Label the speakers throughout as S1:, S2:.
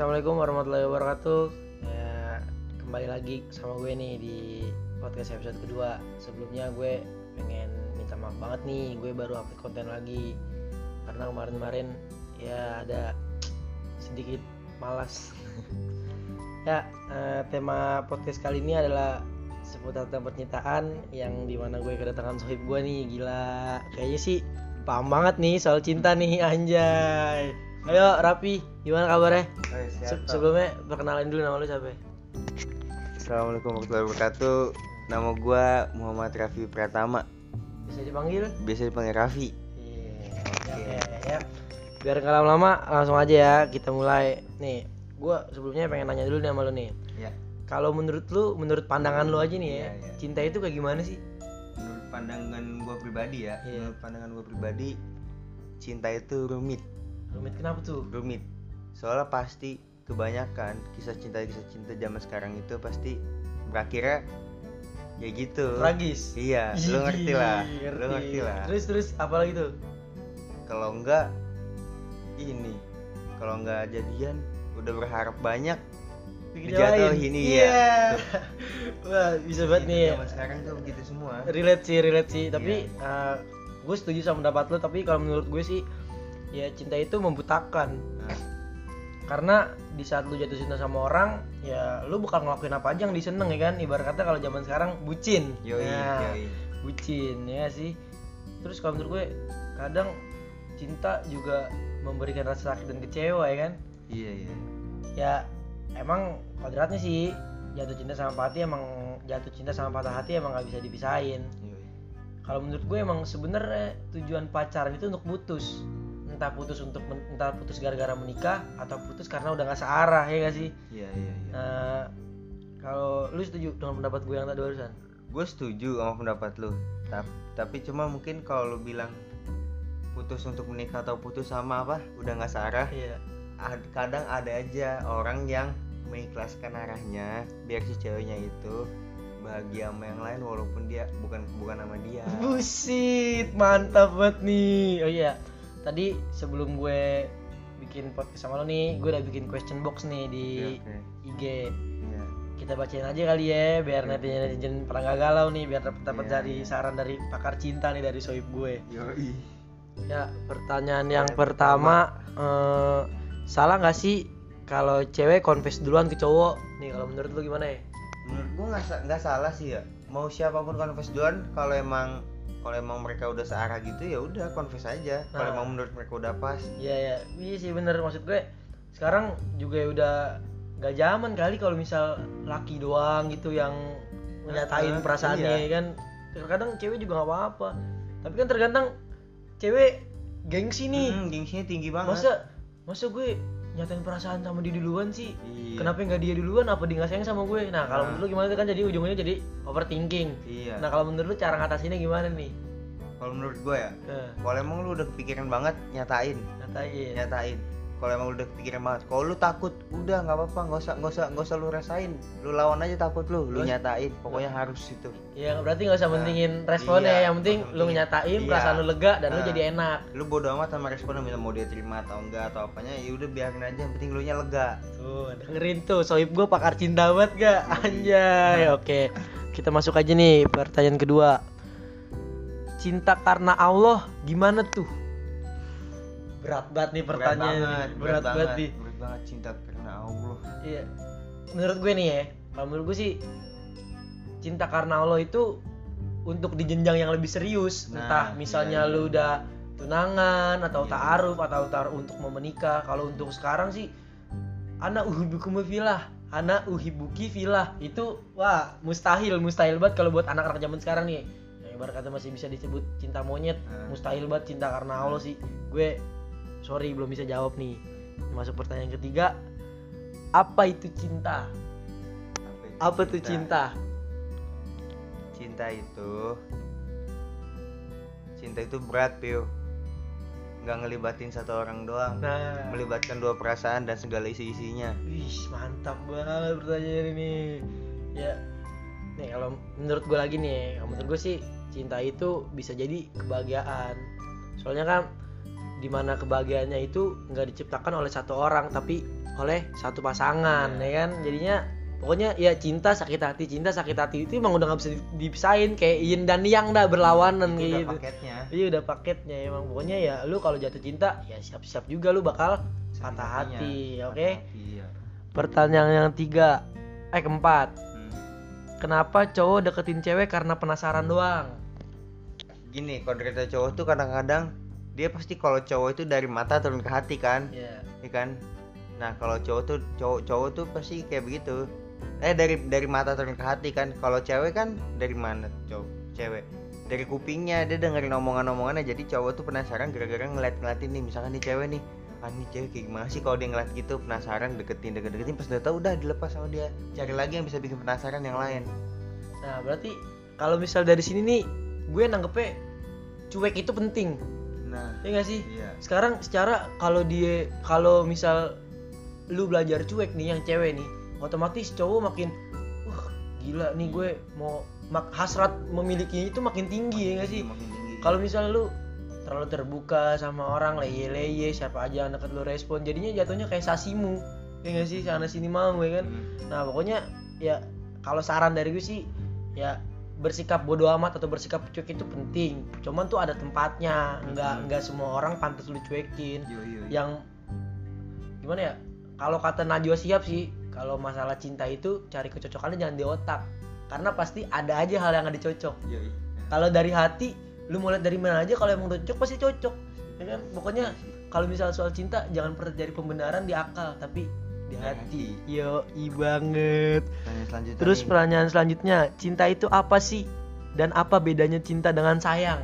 S1: Assalamualaikum warahmatullahi wabarakatuh. Ya, kembali lagi sama gue nih di podcast episode kedua. Sebelumnya gue pengen minta maaf banget nih, gue baru upload konten lagi karena kemarin-kemarin ya ada sedikit malas. ya, eh, tema podcast kali ini adalah seputar tentang percintaan yang di mana gue kedatangan sohib gue nih gila kayaknya sih paham banget nih soal cinta nih anjay ayo Rapi gimana kabarnya Se- sebelumnya perkenalan dulu nama lu siapa
S2: Assalamualaikum warahmatullahi wabarakatuh. Nama gua Muhammad Raffi Pratama.
S1: bisa dipanggil
S2: Biasa dipanggil Raffi.
S1: Iya, oke ya. Biar nggak lama-lama, langsung aja ya kita mulai. Nih, gua sebelumnya pengen nanya dulu nih sama lu nih.
S2: Ya.
S1: Kalau menurut lu, menurut pandangan lu aja nih ya,
S2: Iya, iya.
S1: cinta itu kayak gimana sih?
S2: Menurut pandangan gua pribadi ya,
S1: Iya.
S2: menurut pandangan gua pribadi cinta itu rumit,
S1: Rumit kenapa tuh?
S2: rumit. Soalnya pasti kebanyakan kisah cinta kisah cinta zaman sekarang itu pasti berakhirnya ya gitu.
S1: Tragis.
S2: Iya, lu ngerti lah. Lu ngerti lah.
S1: Terus terus apa lagi tuh?
S2: Kalau enggak ini, kalau enggak jadian udah berharap banyak Dijatuhin,
S1: nyalain.
S2: iya.
S1: Wah, bisa banget nih.
S2: Zaman sekarang tuh begitu semua.
S1: relate sih relate sih tapi
S2: Iya.
S1: gue setuju sama pendapat lo tapi kalau menurut gue sih ya cinta itu membutakan.
S2: Nah,
S1: karena di saat lu jatuh cinta sama orang ya lu bukan ngelakuin apa aja yang diseneng ya kan? Ibarat kata kalau zaman sekarang bucin.
S2: Yoi,
S1: Nah,
S2: yoi.
S1: bucin ya sih. Terus kalau menurut gue kadang cinta juga memberikan rasa sakit dan kecewa ya kan?
S2: Iya, iya.
S1: ya emang kodratnya sih jatuh cinta sama patah hati emang jatuh cinta sama patah hati emang nggak bisa dipisahin. Kalau menurut gue emang sebenarnya tujuan pacaran itu untuk putus entah putus untuk men- entah putus gara-gara menikah atau putus karena udah nggak searah ya gak sih?
S2: Iya, iya, iya.
S1: nah kalau lu setuju dengan pendapat gue yang tadi barusan?
S2: Gue setuju sama pendapat lu. Tapi, tapi cuma mungkin kalau lu bilang putus untuk menikah atau putus sama apa udah nggak searah
S1: iya.
S2: ad- kadang ada aja orang yang mengikhlaskan arahnya biar si ceweknya itu bahagia sama yang lain walaupun dia bukan bukan sama dia.
S1: Busit mantap banget nih. Oh iya tadi sebelum gue bikin podcast sama lo nih gue udah bikin question box nih di
S2: Oke, oke.
S1: IG
S2: Iya.
S1: kita bacain aja kali ya biar
S2: Oke.
S1: netizen netizen pada nggak galau nih biar dapat dapat
S2: Iya,
S1: dari
S2: iya.
S1: saran dari pakar cinta nih dari soib gue
S2: Yoi.
S1: ya pertanyaan yang
S2: Yang
S1: pertama eh, salah nggak sih kalau cewek confess duluan ke cowok nih kalau menurut lu gimana ya
S2: menurut sa- nggak salah sih ya mau siapa pun confess duluan kalau emang kalau emang mereka udah searah gitu ya udah confess aja kalau
S1: Nah.
S2: emang menurut mereka udah pas
S1: Iya ya, iya sih bener maksud gue. Sekarang juga udah gak zaman kali kalau misal laki doang gitu yang nyatain
S2: Ah,
S1: perasaannya
S2: iya.
S1: kan. Terkadang cewek juga nggak apa-apa. Tapi kan tergantung cewek gengsi nih.
S2: Hmm, gengsinya tinggi banget
S1: Masa masa gue nyatain perasaan sama dia duluan sih?
S2: iya.
S1: Kenapa nggak dia duluan? Apa dia nggak sayang sama gue? Nah kalau
S2: Nah.
S1: menurut lu gimana tuh kan jadi ujungnya jadi overthinking.
S2: iya
S1: Nah kalau menurut lu cara ngatasinnya gimana nih?
S2: kalau menurut gua ya
S1: Nah,
S2: kalau emang lu udah kepikiran banget nyatain
S1: ngatain.
S2: nyatain kalau emang lu udah kepikiran banget kalau lu takut udah nggak apa-apa nggak usah nggak usah nggak usah lu rasain lu lawan aja takut lu lu
S1: Terus?
S2: nyatain pokoknya harus itu
S1: Ya berarti nggak usah
S2: Nah,
S1: mentingin responnya,
S2: iya,
S1: yang penting lu
S2: pentingin.
S1: nyatain
S2: Iya.
S1: perasaan lu lega dan lu
S2: Nah.
S1: jadi enak.
S2: lu bodo amat sama responnya bisa mau dia terima atau enggak atau apanya ya udah biarin aja yang penting lu nya lega
S1: Tuh, dengerin tuh, sohib gue pakar cinta banget gak?
S2: Iya.
S1: Anjay, oke. Kita masuk aja nih pertanyaan kedua. Cinta karena Allah gimana tuh? Berat banget nih pertanyaan.
S2: berat banget
S1: berat, banget nih.
S2: berat banget cinta karena Allah
S1: Iya. Menurut gue nih ya, kalau menurut gue sih cinta karena Allah itu untuk di jenjang yang lebih serius.
S2: Nah,
S1: Entah misalnya
S2: iya, iya.
S1: lu udah tunangan atau
S2: Iya.
S1: ta'aruf atau tar untuk mau menikah. Kalau untuk sekarang sih anak uhibbukum filah, anak uhibuki filah. Itu wah, mustahil, mustahil banget kalau buat anak-anak zaman sekarang nih. Yang ibarat kata masih bisa disebut cinta monyet,
S2: Nah.
S1: mustahil banget cinta karena Allah sih. Gue sorry belum bisa jawab nih. Masuk pertanyaan ketiga, apa itu cinta?
S2: itu
S1: Apa tuh cinta?
S2: cinta itu cinta itu berat pio nggak ngelibatin satu orang doang
S1: Nah,
S2: melibatkan dua perasaan dan segala isi isinya
S1: wih mantap banget pertanyaan ini. Ya, nih kalau menurut gue lagi nih, kalau menurut gue sih cinta itu bisa jadi kebahagiaan. Soalnya kan di mana kebahagiaannya itu nggak diciptakan oleh satu orang tapi oleh satu pasangan
S2: Iya.
S1: ya kan? Jadinya pokoknya ya cinta sakit hati cinta sakit hati itu emang udah nggak bisa dipisahin kayak yin dan yang dah berlawanan
S2: itu udah
S1: gitu.
S2: paketnya.
S1: Iya udah paketnya emang. Pokoknya ya lu kalau jatuh cinta ya siap-siap juga lu bakal patah hati oke?
S2: hati, iya.
S1: pertanyaan yang tiga eh keempat.
S2: Hmm.
S1: kenapa cowok deketin cewek karena penasaran doang?
S2: Gini kalau cerita cowok tuh kadang-kadang dia pasti kalau cowok itu dari mata turun ke hati kan?
S1: Ya
S2: ya kan? Nah kalau cowok tuh cowok cowok tuh pasti kayak begitu. Eh dari dari mata turun ke hati kan? Kalau cewek kan dari mana cowok cewek? Dari kupingnya dia dengerin omongan-omongannya jadi cowok tuh penasaran gara-gara ngeliat ngeliatin nih misalkan nih cewek nih ah nih cewek kayak gimana sih kalau dia ngeliat gitu? Penasaran deketin deket deketin pas udah tahu udah dilepas sama dia. Cari lagi yang bisa bikin penasaran yang lain.
S1: Nah berarti kalau misal dari sini nih gue nanggepnya cuek itu penting
S2: nah
S1: ya gak sih?
S2: Iya.
S1: Sekarang secara kalau dia kalau misal lu belajar cuek nih yang cewek nih otomatis cowok makin wah gila nih gue mau mak hasrat memiliki itu makin tinggi ya gak sih?
S2: Makin tinggi.
S1: kalau misal lu terlalu terbuka sama orang leye-leye siapa aja yang deket lu respon jadinya jatuhnya kayak sasimu ya gak sih? Sana sini mau ya kan?
S2: Hmm.
S1: nah pokoknya ya kalau saran dari gue sih ya bersikap bodoh amat atau bersikap cuek itu penting. Cuman tuh ada tempatnya. Nggak
S2: Hmm.
S1: nggak semua orang pantas lu cuekin.
S2: Yo, yo, yo.
S1: yang gimana ya? Kalau kata Najwa siap sih kalau masalah cinta itu cari kecocokannya jangan di otak. Karena pasti ada aja hal yang nggak dicocok.
S2: Yo, yo.
S1: kalau dari hati lu mau lihat dari mana aja kalau emang cocok pasti cocok. Ya kan? Pokoknya kalau misal soal cinta jangan pernah jadi pembenaran di akal. Tapi di
S2: Di
S1: hati
S2: hati.
S1: yo i banget
S2: Pertanyaan
S1: terus
S2: nih.
S1: pertanyaan selanjutnya cinta itu apa sih dan apa bedanya cinta dengan sayang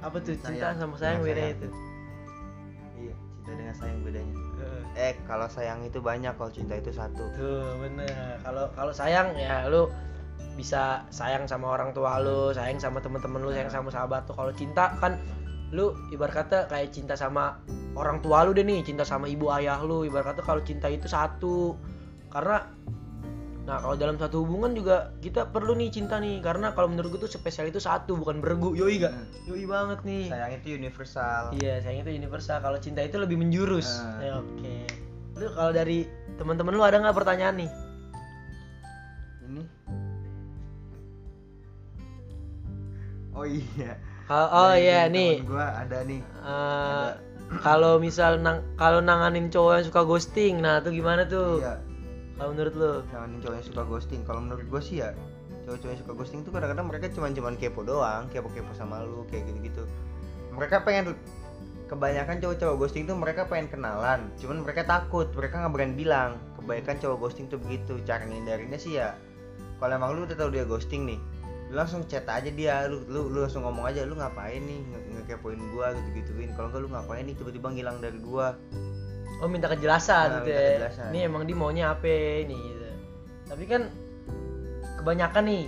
S1: apa tuh cinta
S2: Sayang.
S1: sama sayang
S2: Dengan
S1: bedanya
S2: sayang.
S1: itu
S2: Iya, cinta dengan sayang bedanya. Eh, kalau sayang itu banyak, kalau cinta itu satu.
S1: tuh bener kalau kalau sayang ya lu bisa sayang sama orang tua lu sayang sama temen-temen lu sayang sama sahabat tuh kalau cinta kan lu ibarat kata kayak cinta sama orang tua lu deh nih cinta sama ibu ayah lu ibarat kata kalau cinta itu satu karena nah kalau dalam satu hubungan juga kita perlu nih cinta nih karena kalau menurut gue tuh spesial itu satu bukan bergu yoi gak
S2: Hmm.
S1: yoi banget nih
S2: Sayang itu universal.
S1: Iya, sayang itu universal. Kalau cinta itu lebih menjurus.
S2: Ah.
S1: Ya, Oke. Lu kalau dari teman-teman lu ada nggak pertanyaan nih?
S2: Ini. Oh iya.
S1: Oh, oh
S2: Dari-
S1: iya nih.
S2: Gua ada nih.
S1: Eh, kalau misal nang kalau nanganin cowok yang suka ghosting, nah itu gimana tuh?
S2: Iya.
S1: Kalau menurut lu?
S2: Jangan cowok yang suka ghosting. Kalau menurut gua sih ya, cowok-cowok yang suka ghosting tuh kadang-kadang mereka cuman-cuman kepo doang, kepo-kepo sama lu kayak gitu-gitu. Mereka pengen kebanyakan cowok-cowok ghosting tuh mereka pengen kenalan, cuman mereka takut, mereka nggak berani bilang. Kebanyakan cowok ghosting tuh begitu. Cara ngindarinnya sih ya, kalau emang lu udah tahu dia ghosting nih, lu langsung chat aja dia, lu lu, lu langsung ngomong aja, lu ngapain nih nge- ngekepoin gua gitu-gituin. Kalau enggak lu ngapain nih tiba-tiba ngilang dari gua.
S1: Oh minta kejelasan
S2: Nah,
S1: gitu
S2: minta
S1: ya.
S2: kejelasan.
S1: Ini emang dia maunya apa nih gitu. Tapi kan kebanyakan nih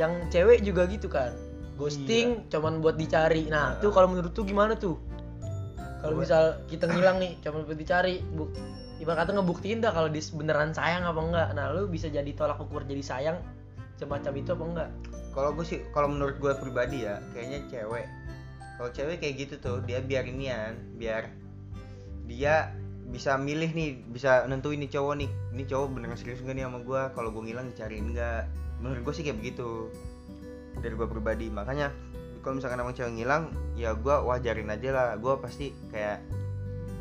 S1: yang cewek juga gitu kan. Ghosting cuman buat dicari. Nah,
S2: Nah.
S1: tuh kalau menurut tuh gimana tuh? Kalau misal kita ngilang nih cuman buat dicari, bu ibarat kata ngebuktiin dah kalau dia beneran sayang apa enggak. Nah, lu bisa jadi tolak ukur jadi sayang semacam itu apa enggak?
S2: kalau gue sih kalau menurut gue pribadi ya kayaknya cewek. Kalau cewek kayak gitu tuh dia biar inian biar dia bisa milih nih bisa nentuin nih cowok nih ini cowok beneran serius gak nih sama gue kalau gue ngilang dicariin enggak menurut gue sih kayak begitu dari gue pribadi. Makanya kalau misalkan emang cewek ngilang ya gue wajarin aja lah. Gue pasti kayak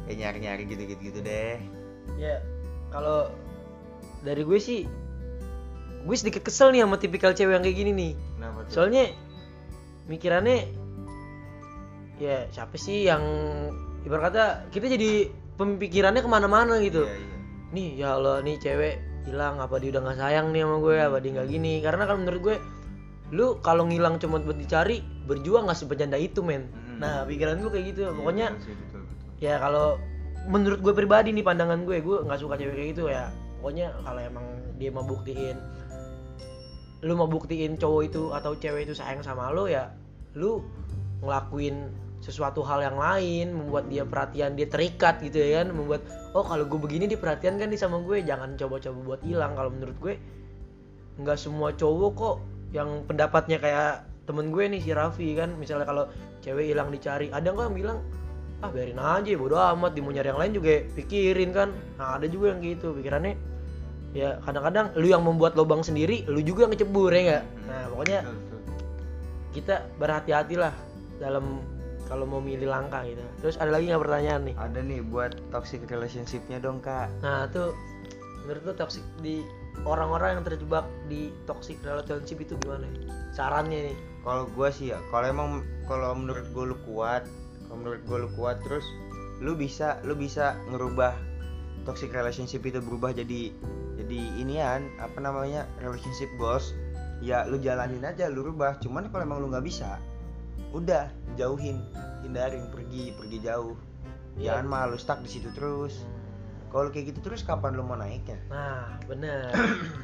S2: kayak nyari nyari gitu gitu gitu deh.
S1: Ya, kalau dari gue sih gue sedikit kesel nih sama tipikal cewek yang kayak gini nih.
S2: kenapa tuh
S1: soalnya mikirannya ya siapa sih yang ibarat kata kita jadi pemikirannya ke mana-mana gitu
S2: Iya, iya.
S1: nih ya Allah nih cewek hilang apa dia udah nggak sayang nih sama gue apa dia nggak gini karena kalau menurut gue lu kalau ngilang cuma buat dicari berjuang nggak sebercanda itu men
S2: Mm-mm.
S1: nah pikiran gue kayak gitu
S2: Iya,
S1: pokoknya
S2: betul sih, betul, betul.
S1: ya kalau menurut gue pribadi nih pandangan gue gue nggak suka cewek kayak gitu ya pokoknya kalau emang dia mau buktiin lu mau buktiin cowok itu atau cewek itu sayang sama lo ya lu ngelakuin sesuatu hal yang lain membuat dia perhatian dia terikat gitu ya kan membuat oh kalau gue begini dia perhatian kan dia sama gue. Jangan coba-coba buat hilang. Kalau menurut gue nggak semua cowok kok yang pendapatnya kayak temen gue nih si Raffi kan. Misalnya kalau cewek hilang dicari ada nggak yang bilang ah biarin aja bodo amat di mau nyari yang lain juga pikirin kan. Nah ada juga yang gitu pikirannya ya kadang-kadang lu yang membuat lubang sendiri lu juga yang kecebur ya nggak
S2: Hmm.
S1: nah pokoknya
S2: Betul, betul.
S1: kita berhati-hatilah dalam kalau mau milih langkah gitu terus ada lagi nggak pertanyaan nih
S2: ada nih buat toxic relationshipnya dong kak
S1: nah tuh menurut lu toxic di orang-orang yang terjebak di toxic relationship itu gimana ya? sarannya nih
S2: kalau gua sih ya kalau emang kalau menurut gua lu kuat kalau menurut gua lu kuat terus lu bisa lu bisa ngerubah toxic relationship itu berubah jadi jadi inian apa namanya relationship goals ya lu jalanin aja lu rubah cuman kalau emang lu nggak bisa udah jauhin hindarin pergi pergi jauh
S1: Iya.
S2: jangan malu stuck di situ terus kalau kayak gitu terus kapan lu mau naiknya
S1: Nah, bener.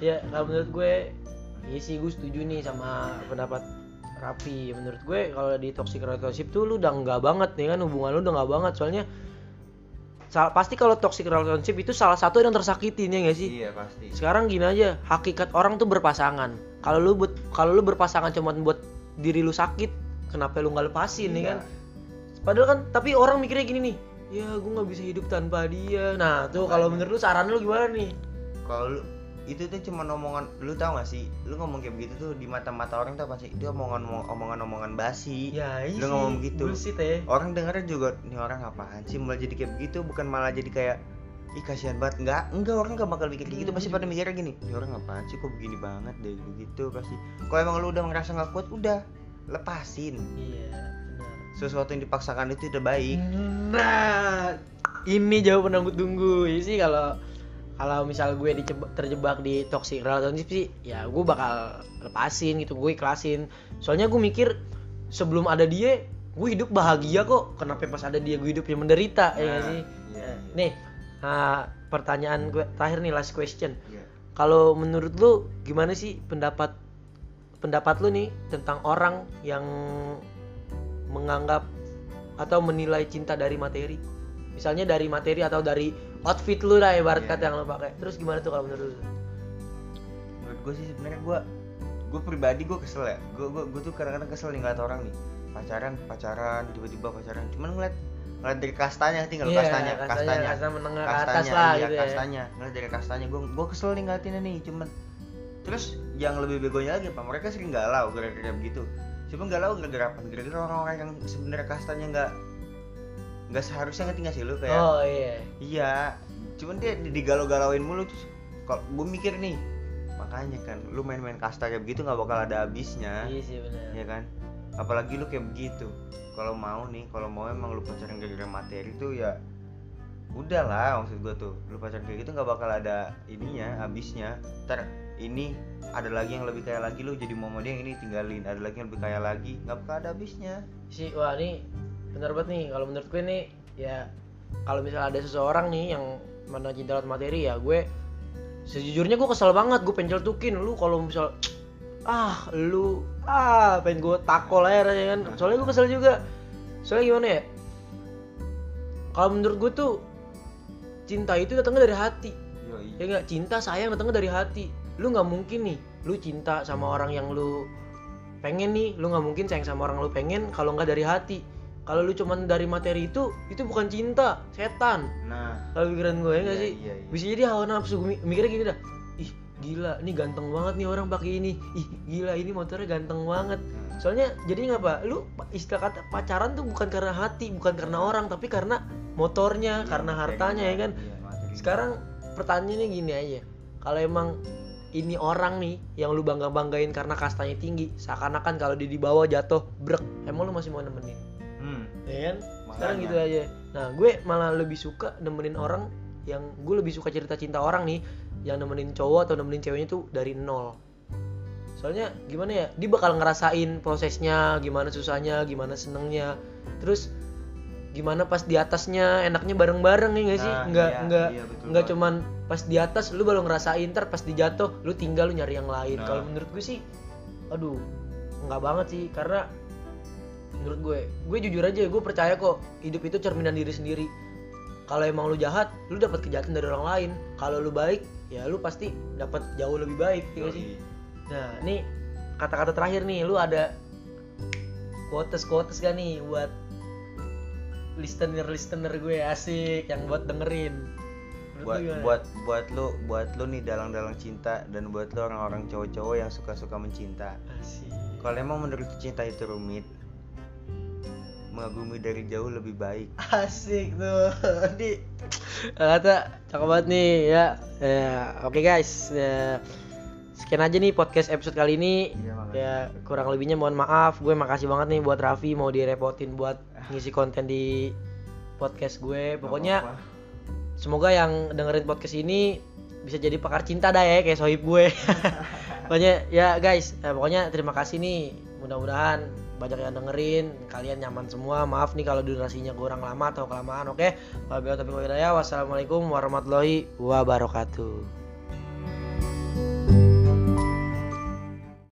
S1: ya, kalau menurut gue, iya sih gue setuju nih sama pendapat Rapi. Menurut gue kalau di toxic relationship tuh lu udah enggak banget nih kan hubungan lu udah enggak banget. Soalnya sal- pasti kalau toxic relationship itu salah satu yang tersakitin ya gak sih?
S2: iya pasti
S1: Sekarang gini aja, hakikat orang tuh berpasangan. Kalau lu buat kalau lu berpasangan cuma buat diri lu sakit, kenapa lu nggak lepasin ya kan? Padahal kan, tapi orang mikirnya gini nih, ya gue nggak bisa hidup tanpa dia. Nah tuh kalau menurut lu saran lu gimana nih?
S2: kalau itu tuh cuma omongan lu tau gak sih? Lu ngomong kayak begitu tuh di mata-mata orang tuh apa sih? Itu omongan omongan-omongan basi.
S1: Ya iya
S2: Lu ngomong gitu.
S1: bullshit ya.
S2: orang dengarnya juga nih orang apaan sih malah jadi kayak begitu? Bukan malah jadi kayak ih kasihan banget. Enggak enggak orang gak bakal mikir kayak gitu. Pasti pada mikirnya gini nih orang apaan sih? Kok begini banget deh? Gitu pasti. Kalau emang lu udah ngerasa nggak kuat udah lepasin.
S1: Iya, benar.
S2: sesuatu yang dipaksakan itu udah baik.
S1: Nah, ini jawaban yang gue tunggu. Sih kalau kalau misal gue terjebak di toxic relationship sih, ya gue bakal lepasin gitu, gue ikhlasin. Soalnya gue mikir sebelum ada dia, gue hidup bahagia kok. Kenapa pas ada dia gue hidupnya menderita ya
S2: Nah,
S1: sih?
S2: iya, iya.
S1: Nih, nah, pertanyaan gue terakhir nih last question.
S2: Iya.
S1: Kalau menurut lu gimana sih pendapat pendapat lu nih tentang orang yang menganggap atau menilai cinta dari materi? Misalnya dari materi atau dari outfit lu lah ibarat kata yang lu pakai. Terus gimana tuh kalau menurut lu?
S2: menurut gue sih sebenarnya gue gue pribadi gue kesel ya. Gue gue gue tuh kadang-kadang kesel nih ngeliat orang nih. Pacaran pacaran tiba-tiba pacaran. Cuman ngeliat ngeliat dari kastanya tinggal
S1: Iya,
S2: kastanya?
S1: kastanya,
S2: kastanya.
S1: menengah
S2: kastanya
S1: atas lah
S2: iya,
S1: gitu ya.
S2: kastanya. Ngeliat dari kastanya. Gue gue kesel nih ngeliatinnya nih cuman terus yang lebih begonya lagi apa? Mereka sering galau gara-gara begitu. Cuma galau gara-gara apa? Gara-gara orang-orang yang sebenarnya kastanya nggak nggak seharusnya ngerti nggak sih lu kayak
S1: Oh iya.
S2: Iya, cuman dia di- digalau-galauin mulu terus kalau gue mikir nih makanya kan lu main-main kasta kayak begitu nggak bakal ada habisnya.
S1: Iya sih benar.
S2: ya kan? Apalagi lu kayak begitu. Kalau mau nih kalau mau emang lu pacaran gara-gara materi tuh ya udah lah maksud gue tuh. Lu pacaran kayak gitu nggak bakal ada ininya habisnya. Ntar ini ada lagi yang lebih kaya lagi lu jadi mau dia yang ini tinggalin. Ada lagi yang lebih kaya lagi nggak bakal ada habisnya.
S1: Si wah ini benar banget nih kalau menurut gue nih ya kalau misalnya ada seseorang nih yang mana cinta lewat materi ya gue sejujurnya gue kesel banget gue pengen celtukin lu kalau misal ah lu ah pengen gue takol aja rasanya kan. Soalnya gue kesel juga. Soalnya gimana ya? Kalau menurut gue tuh cinta itu datangnya dari hati.
S2: Yoi.
S1: ya nggak? Cinta sayang datangnya dari hati. Lu nggak mungkin nih lu cinta sama orang yang lu pengen nih lu nggak mungkin sayang sama orang lu pengen kalau nggak dari hati kalau lu cuman dari materi itu itu bukan cinta setan.
S2: Nah.
S1: Kalau pikiran gue ya nggak
S2: Iya,
S1: sih?
S2: iya, iya.
S1: bisa jadi hawa nafsu. Gue mi- mikirnya gini dah. Ih gila ini ganteng banget nih orang pakai ini. Ih gila ini motornya ganteng banget.
S2: Hmm.
S1: soalnya jadi apa lu istilah kata pacaran tuh bukan karena hati bukan karena orang tapi karena motornya
S2: Iya,
S1: karena hartanya ya kan?
S2: Iya,
S1: sekarang pertanyaannya gini aja. Kalau emang ini orang nih yang lu bangga banggain karena kastanya tinggi seakan-akan kalau dia di bawah jatuh brek. Emang lu masih mau nemenin?
S2: hmm.
S1: Ya kan sekarang gitu aja. Nah gue malah lebih suka nemenin orang yang gue lebih suka cerita cinta orang nih yang nemenin cowok atau nemenin ceweknya tuh dari nol. Soalnya gimana ya dia bakal ngerasain prosesnya gimana susahnya gimana senengnya. Terus gimana pas di atasnya enaknya bareng-bareng ya nggak sih?
S2: Nah,
S1: nggak
S2: iya,
S1: nggak
S2: iya,
S1: nggak cuman pas di atas lu baru ngerasain ntar pas di jatuh lu tinggal lu nyari yang lain.
S2: Nah.
S1: kalau menurut gue sih aduh nggak banget sih. Karena menurut gue. Gue jujur aja gue percaya kok hidup itu cerminan diri sendiri. Kalau emang lu jahat lu dapat kejahatan dari orang lain. Kalau lu baik ya lu pasti dapat jauh lebih baik nggak sih? Nah ini kata-kata terakhir nih lu ada quotes quotes gak nih buat listener listener gue asik yang buat dengerin?
S2: Buat buat buat lu buat lu nih dalang-dalang cinta dan buat lu orang-orang cowok-cowok yang suka-suka mencinta. Kalau emang menurut cinta itu rumit mengagumi dari jauh lebih baik.
S1: Asik tuh. Di kata cakep banget nih ya, ya oke guys. Ya, sekian aja nih podcast episode kali ini.
S2: Iya, makasih.
S1: ya kurang lebihnya mohon maaf. Gue makasih banget nih buat Raffi mau direpotin buat ngisi konten di podcast gue. Pokoknya semoga yang dengerin podcast ini bisa jadi pakar cinta dah ya kayak sohib gue. Pokoknya ya guys. Eh, pokoknya terima kasih nih. Mudah-mudahan banyak yang dengerin kalian nyaman semua. Maaf nih kalau durasinya kurang lama atau kelamaan oke? Wabillahi taufiq wassalamualaikum warahmatullahi wabarakatuh